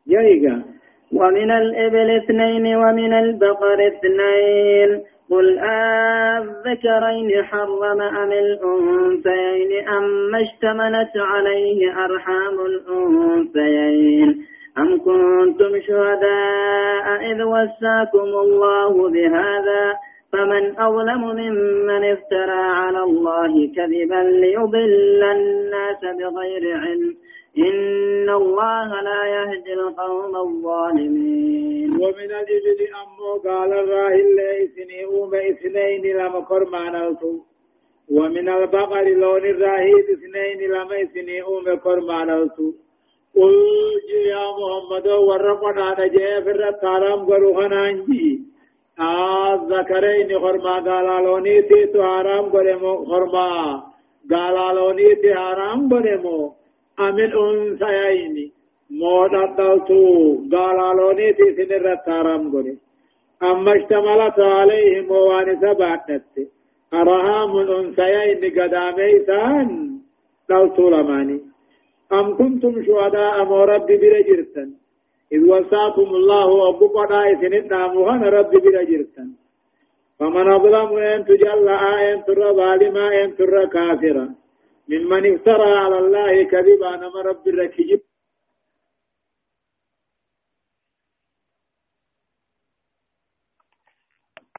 يا ومن الإبل اثنين ومن البقر اثنين قل أذكرين حرم أم الأنثيين أم اشتملت عليه أرحام الأنثيين أم كنتم شهداء إذ وساكم الله بهذا فمن أظلم ممن افترى على الله كذبا ليضل الناس بغير علم. إن الله لا يهدي القوم الظالمين. ومن الإبل أمو قال الراهل إثني أوم إثنين لما كرمان أوتو. ومن البقر لون الراهيد إثنين لما إثني أوم كرمان أوتو. قل يا محمد ورقنا نجي في الرقارام قروخنا انجي الذكرين خرما قالالوني تيتو حرام قرمو خرما قالالوني تي حرام قرمو أمن أنثيين مودا دلتو قالالوني تي سنر تارام قري أما اشتملت عليهم موانس بعدت أرهام الأنثيين قدامي سان دلتو لماني أم كنتم شهداء مو ربي برجرتا إذ وصاكم الله أبو قضاء سنتنا مهن ربي برجرتا فمن أظلم أن تجلى أن ترى ظالما أن ترى كافرا. ممن افترى على الله كذبا نما رب الركيب.